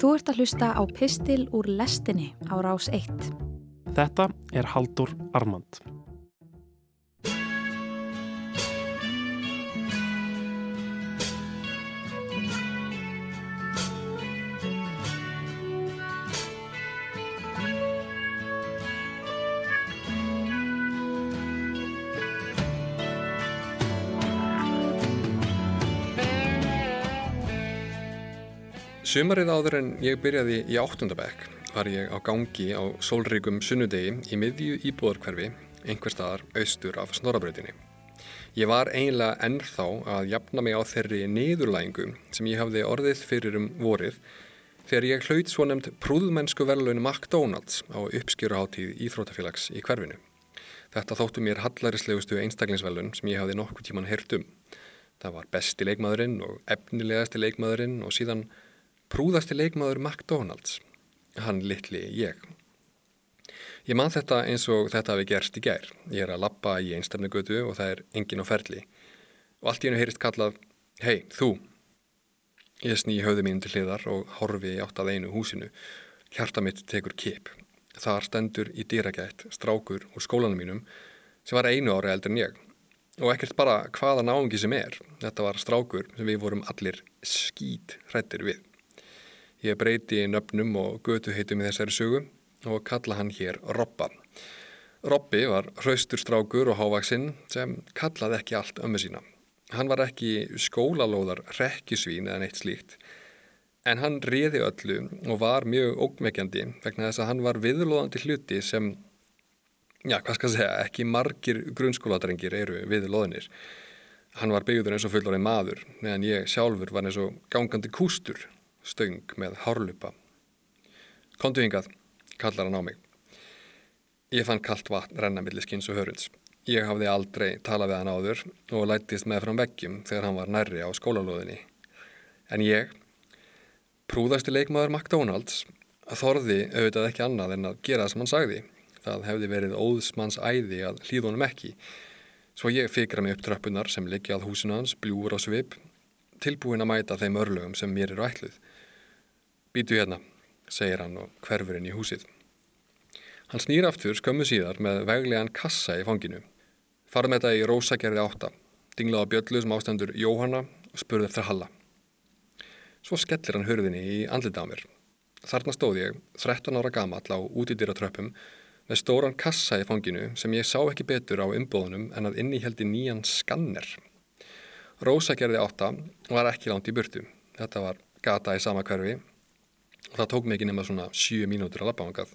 Þú ert að hlusta á Pistil úr lestinni á rás 1. Þetta er Haldur Armand. Sumarið áður en ég byrjaði í áttundabæk var ég á gangi á sólríkum sunnudegi í miðju íbúðarkverfi einhver staðar austur af snorabröðinni. Ég var einlega ennþá að jafna mig á þeirri niðurlægingu sem ég hafði orðið fyrir um vorið þegar ég hlaut svo nefnd prúðmennsku verðlun McDonalds á uppskjöruháttíð Íþrótafélags í hverfinu. Þetta þóttu mér hallarislegustu einstaklingsverðlun sem ég hafði nokkuð tíman heyrt um. Það var besti leikmaðurinn og efnilegasti leikmaðurinn og síðan prúðasti leikmaður McDonalds, hann litli ég. Ég man þetta eins og þetta hafi gerst í gær. Ég er að lappa í einstamnegötu og það er engin á ferli. Og allt í hennu heyrist kallað, hei, þú. Ég sný höfðu mín til hliðar og horfi átt að einu húsinu. Hjarta mitt tekur kip. Þar stendur í dýragætt strákur úr skólanum mínum sem var einu ári eldur en ég. Og ekkert bara hvaða náðungi sem er. Þetta var strákur sem við vorum allir skít hrættir við. Ég breyti nöfnum og götu heitum í þessari sögu og kalla hann hér Robba. Robbi var hraustur strákur og hávaksinn sem kallaði ekki allt ömmu sína. Hann var ekki skólalóðar rekkjusvín eða neitt slíkt en hann riði öllu og var mjög ógmekjandi vegna þess að hann var viðlóðandi hluti sem, já hvað skal segja, ekki margir grunnskóladrengir eru viðlóðinir. Hann var byggður eins og fullorðið maður meðan ég sjálfur var eins og gangandi kústur stöng með hárlupa. Kontu hingað, kallar hann á mig. Ég fann kallt vatn renna millir skins og hörunds. Ég hafði aldrei talað við hann áður og lættist með frá veggjum þegar hann var nærri á skólalóðinni. En ég, prúðasti leikmaður McDonalds, þorði auðvitað ekki annað en að gera það sem hann sagði. Það hefði verið óðsmanns æði að hlýðunum ekki. Svo ég fikra mig upp tröppunar sem liggja að húsinu hans, bljúur á svip, tilbúin að mæta þeim örlögum sem mér eru ætluð. Býtu hérna, segir hann og hverfur inn í húsið. Hann snýr aftur skömmu síðar með veglegan kassa í fanginu. Farð með þetta í rósagerði átta, dinglaði á bjöllu sem ástendur Jóhanna og spurði eftir Halla. Svo skellir hann hörðinni í andlita á mér. Þarna stóð ég, 13 ára gamall á útidýra tröppum, með stóran kassa í fanginu sem ég sá ekki betur á umbóðunum en að inni heldi nýjan skanner. Rósagerði átta var ekki langt í burtu. Þetta var gata í sama hverfi og það tók mig ekki nema svona 7 mínútur að lappa ángað.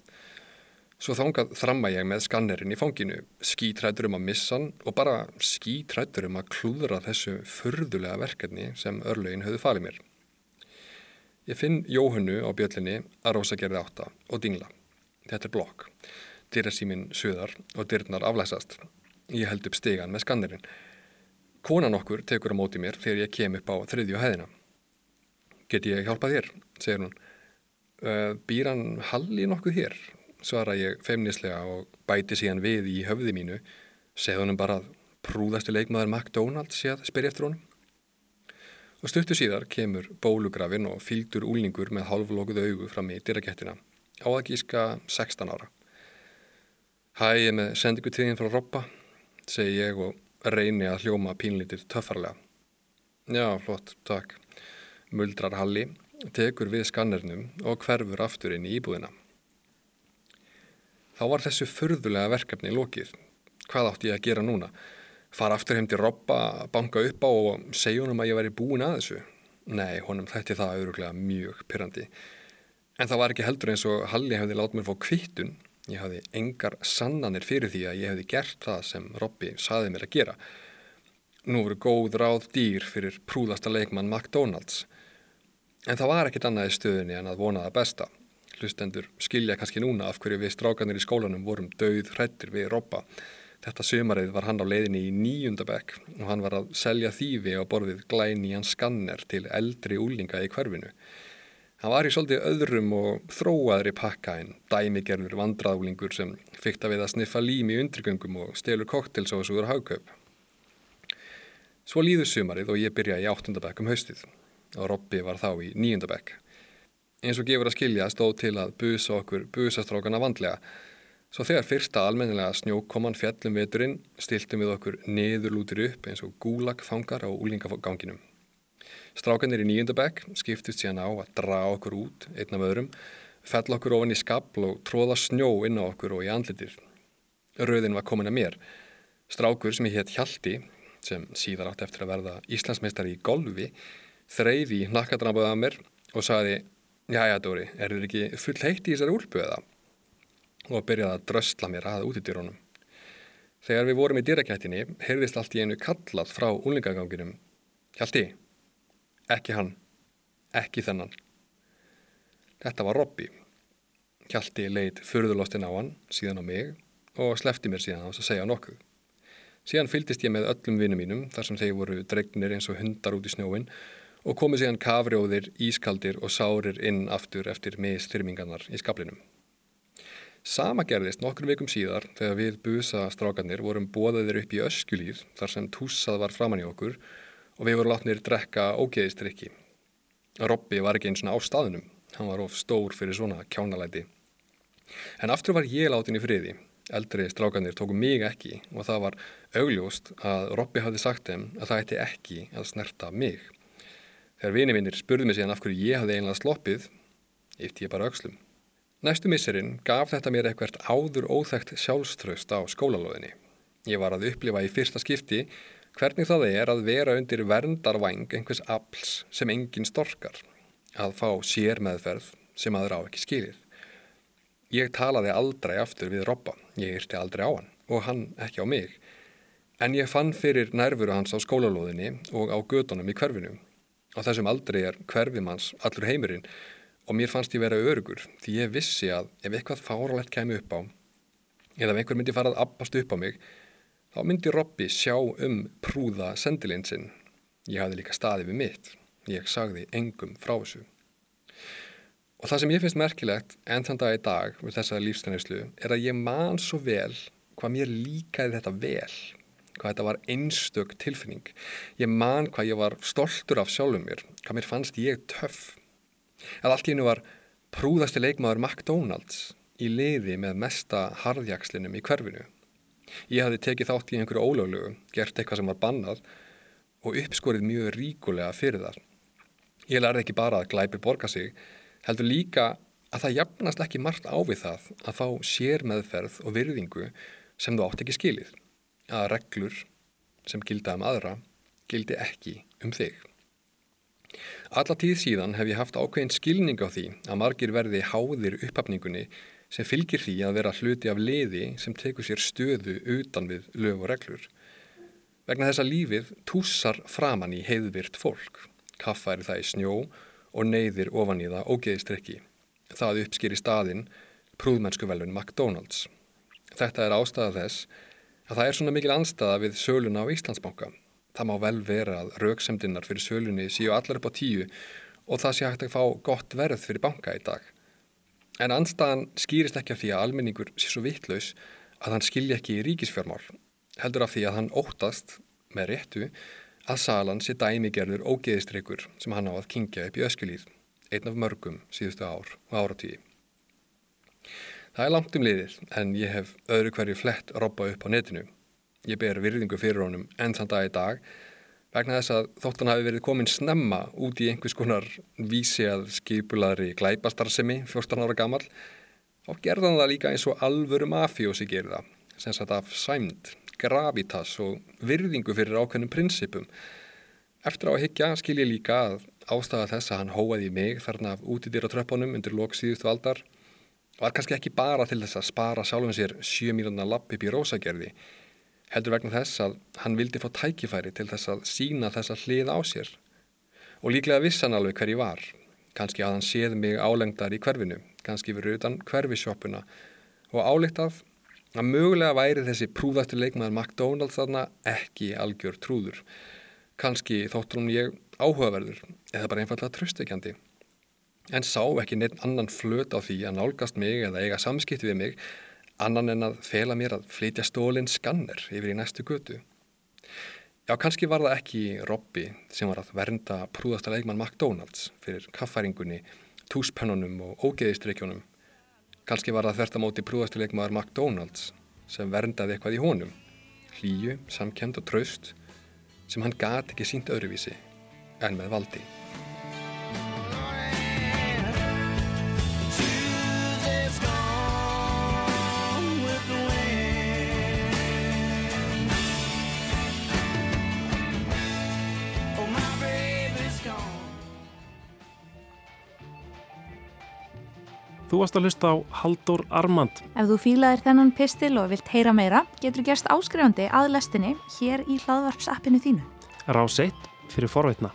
Svo þángað þramma ég með skannerinn í fanginu, skítrættur um að missa hann og bara skítrættur um að klúðra þessu förðulega verkefni sem örlögin höfðu falið mér. Ég finn Jóhannu á bjöllinni að rosa gerði átta og dingla. Þetta er blokk. Dyrasíminn suðar og dyrnar aflæsast. Ég held upp stegan með skannerinn. Konan okkur tekur á móti mér þegar ég kem upp á þriðju hæðina. Get ég hjálpað þér, segir hún. Eh, býr hann Halli nokkuð hér? Svara ég feimnislega og bæti síðan við í höfði mínu, segð honum bara að prúðasti leikmaður McDonalds sé að spyrja eftir honum. Og stuttu síðar kemur bólugrafin og fylgdur úlningur með halvlókuð augu fram í dyrakettina, á að gíska 16 ára. Hæ, ég með sendingu tíðin frá Robba, segi ég og reyni að hljóma pínlítið töffarlega. Já, flott, takk, muldrar Halli tekur við skannernum og hverfur aftur inn í íbúðina. Þá var þessu förðulega verkefni lókið. Hvað átti ég að gera núna? Fara aftur heim til Robba, banka upp á og segja honum að ég væri búin að þessu? Nei, honum þætti það auðvitað mjög pyrrandi. En það var ekki heldur eins og Halli hefði látt mér fá kvittun. Ég hafði engar sannanir fyrir því að ég hefði gert það sem Robbi saði mér að gera. Nú voru góð ráð dýr fyrir prúðasta leikmann McDonalds. En það var ekkit annað í stöðunni en að vona það besta. Hlustendur skilja kannski núna af hverju við strákanir í skólanum vorum döið hrættir við Robba. Þetta sömarið var hann á leiðinni í nýjundabekk og hann var að selja þýfi á borðið glæni hans skanner til eldri úlinga í hverfinu. Hann var í svolítið öðrum og þróaðri pakka en dæmigerður vandraðúlingur sem fyrta við að sniffa lím í undrygöngum og stelur koktelsósuður hagkaup. Svo líður sömarið og ég byrja í áttundabekk um haustið og Robby var þá í nýjundabekk. Eins og gefur að skilja stóð til að busa okkur busastrákana vandlega. Svo þegar fyrsta almennilega snjókoman fjallum veturinn stiltum við okkur neðurlútir upp eins og gúlagfangar á úlingaganginum. Strákanir í nýjöndabæk skiptist síðan á að dra okkur út einn af öðrum, fell okkur ofan í skabl og tróða snjó inn á okkur og í andlitir. Röðin var komin að mér. Strákur sem ég hétt Hjalti, sem síðar átt eftir að verða Íslandsmeistari í golfi, þreyfi nakkadrambaðið að mér og sagði Jæja Dóri, er þið ekki full heitt í þessari úlpu eða? Og byrjaði að dröstla mér að út í dýrónum. Þegar við vorum í dýrakættinni, heyrðist allt í einu kallað frá úlingaganginum. Hjalti, ekki hann, ekki þennan. Þetta var Robby. Hjalti leitt förðurlostinn á hann, síðan á mig og slefti mér síðan á þess að segja nokkuð. Síðan fyldist ég með öllum vinnum mínum þar sem þeir voru dregnir eins og hundar út í snjóin og komið síðan kafrjóðir, ískaldir og sárir inn aftur eftir misþyrmingarnar í skablinum. Sama gerðist nokkur vikum síðar þegar við busa strákarnir vorum bóðaðir upp í öskjulíð þar sem túsað var framann í okkur og við vorum látnir drekka ógeðistrykki. Robby var ekki eins og á staðunum, hann var of stór fyrir svona kjánalæti. En aftur var ég látin í friði, eldri strákarnir tóku mig ekki og það var augljóst að Robby hafði sagt þeim að það ætti ekki að snerta mig. Þegar vinivinnir spurði mig síðan af hverju ég hafði einlega sloppið, yfti ég bara aukslum. Næstu misserinn gaf þetta mér eitthvert áður óþægt sjálfströst á skólalóðinni. Ég var að upplifa í fyrsta skipti hvernig það er að vera undir verndarvæng einhvers afls sem engin storkar, að fá sér meðferð sem aður á ekki skilir. Ég talaði aldrei aftur við Robba, ég yrti aldrei á hann og hann ekki á mig, en ég fann fyrir nærfuru hans á skólalóðinni og á gödunum í hverfinum Á þessum aldrei er hverfimanns allur heimurinn og mér fannst ég vera örugur því ég vissi að ef eitthvað fáralegt kemi upp á eða ef einhver myndi farað appast upp á mig þá myndi Robby sjá um prúða sendilinsinn. Ég hafði líka staði við mitt. Ég sagði engum frá þessu. Og það sem ég finnst merkilegt enn þann dag í dag við þessa lífstæðnislu er að ég man svo vel hvað mér líkaði þetta vel hvað þetta var einstök tilfinning. Ég man hvað ég var stoltur af sjálfum mér, hvað mér fannst ég töff. Að allt í hennu var prúðasti leikmaður McDonalds í liði með mesta harðjagslinum í hverfinu. Ég hafði tekið þátt í einhverju ólöglugu, gert eitthvað sem var bannað og uppskorið mjög ríkulega fyrir þar. Ég lærði ekki bara að glæpi borga sig, heldur líka að það jafnast ekki margt á við það að fá sér meðferð og virðingu sem þú átt ekki skilið að reglur sem gilda um aðra gildi ekki um þig. Alla tíð síðan hef ég haft ákveðin skilning á því að margir verði háðir upphafningunni sem fylgir því að vera hluti af liði sem tekur sér stöðu utan við lög og reglur. Vegna þess að lífið túsar framann í heiðvirt fólk. Kaffa er það í snjó og neyðir ofan í það ógeðistrykki. Það uppskýr í staðinn prúðmennsku velun McDonalds. Þetta er ástæða þess að það er svona mikil anstaða við söluna á Íslandsbanka. Það má vel vera að rauksemdinnar fyrir sölunni séu allar upp á tíu og það sé hægt að fá gott verð fyrir banka í dag. En anstaðan skýrist ekki af því að almenningur sé svo vittlaus að hann skilja ekki í ríkisfjármál, heldur af því að hann óttast, með réttu, að salan sé dæmigerður ógeðistreikur sem hann á að kingja upp í öskjulíð, einn af mörgum síðustu ár og áratíði. Það er langt um liðir en ég hef öðru hverju flett robba upp á netinu. Ég ber virðingu fyrir honum enn þann dag í dag vegna þess að þóttan hafi verið komin snemma út í einhvers konar vísi að skipulaðri glæpastarsemi 14 ára gammal og gerðan það líka eins og alvöru mafjósi gerða sem satt af sæmd, gravitas og virðingu fyrir ákveðnum prinsipum. Eftir á að higgja skil ég líka að ástafa þess að hann hóaði mig þarna af útidyr á tröppunum undir lok síðustu aldar var kannski ekki bara til þess að spara sjálfum sér sjö mínúna lapp upp í rósagerði heldur vegna þess að hann vildi fá tækifæri til þess að sína þessa hlið á sér? Og líklega vissan alveg hver ég var. Kannski að hann séð mig álengdar í hverfinu kannski fyrir utan hverfisjópuna og álíktað að mögulega væri þessi prúðasti leikmaður McDonalds þarna ekki algjör trúður. Kannski þóttur hún ég áhugaverður eða bara einfallega tröstekjandi en sá ekki neitt annan flöt á því að nálgast mig eða eiga samskipti við mig annan en að fela mér að flytja stólinn skanner yfir í næstu götu. Já, kannski var það ekki Robby sem var að vernda prúðasta leikmann McDonalds fyrir kaffæringunni túspennunum og ógeðistreikjónum. Kanski var það þvert að móti prúðastuleikmaður McDonalds sem verndaði eitthvað í honum. Hlýju, samkend og traust sem hann gati ekki sínt öðruvísi en með valdi. Þú varst að hlusta á Haldur Armand. Ef þú fílaðir þennan pistil og vilt heyra meira, getur gerst áskrifandi að lestinni hér í hlaðvarpsappinu þínu. Rás 1 fyrir forveitna.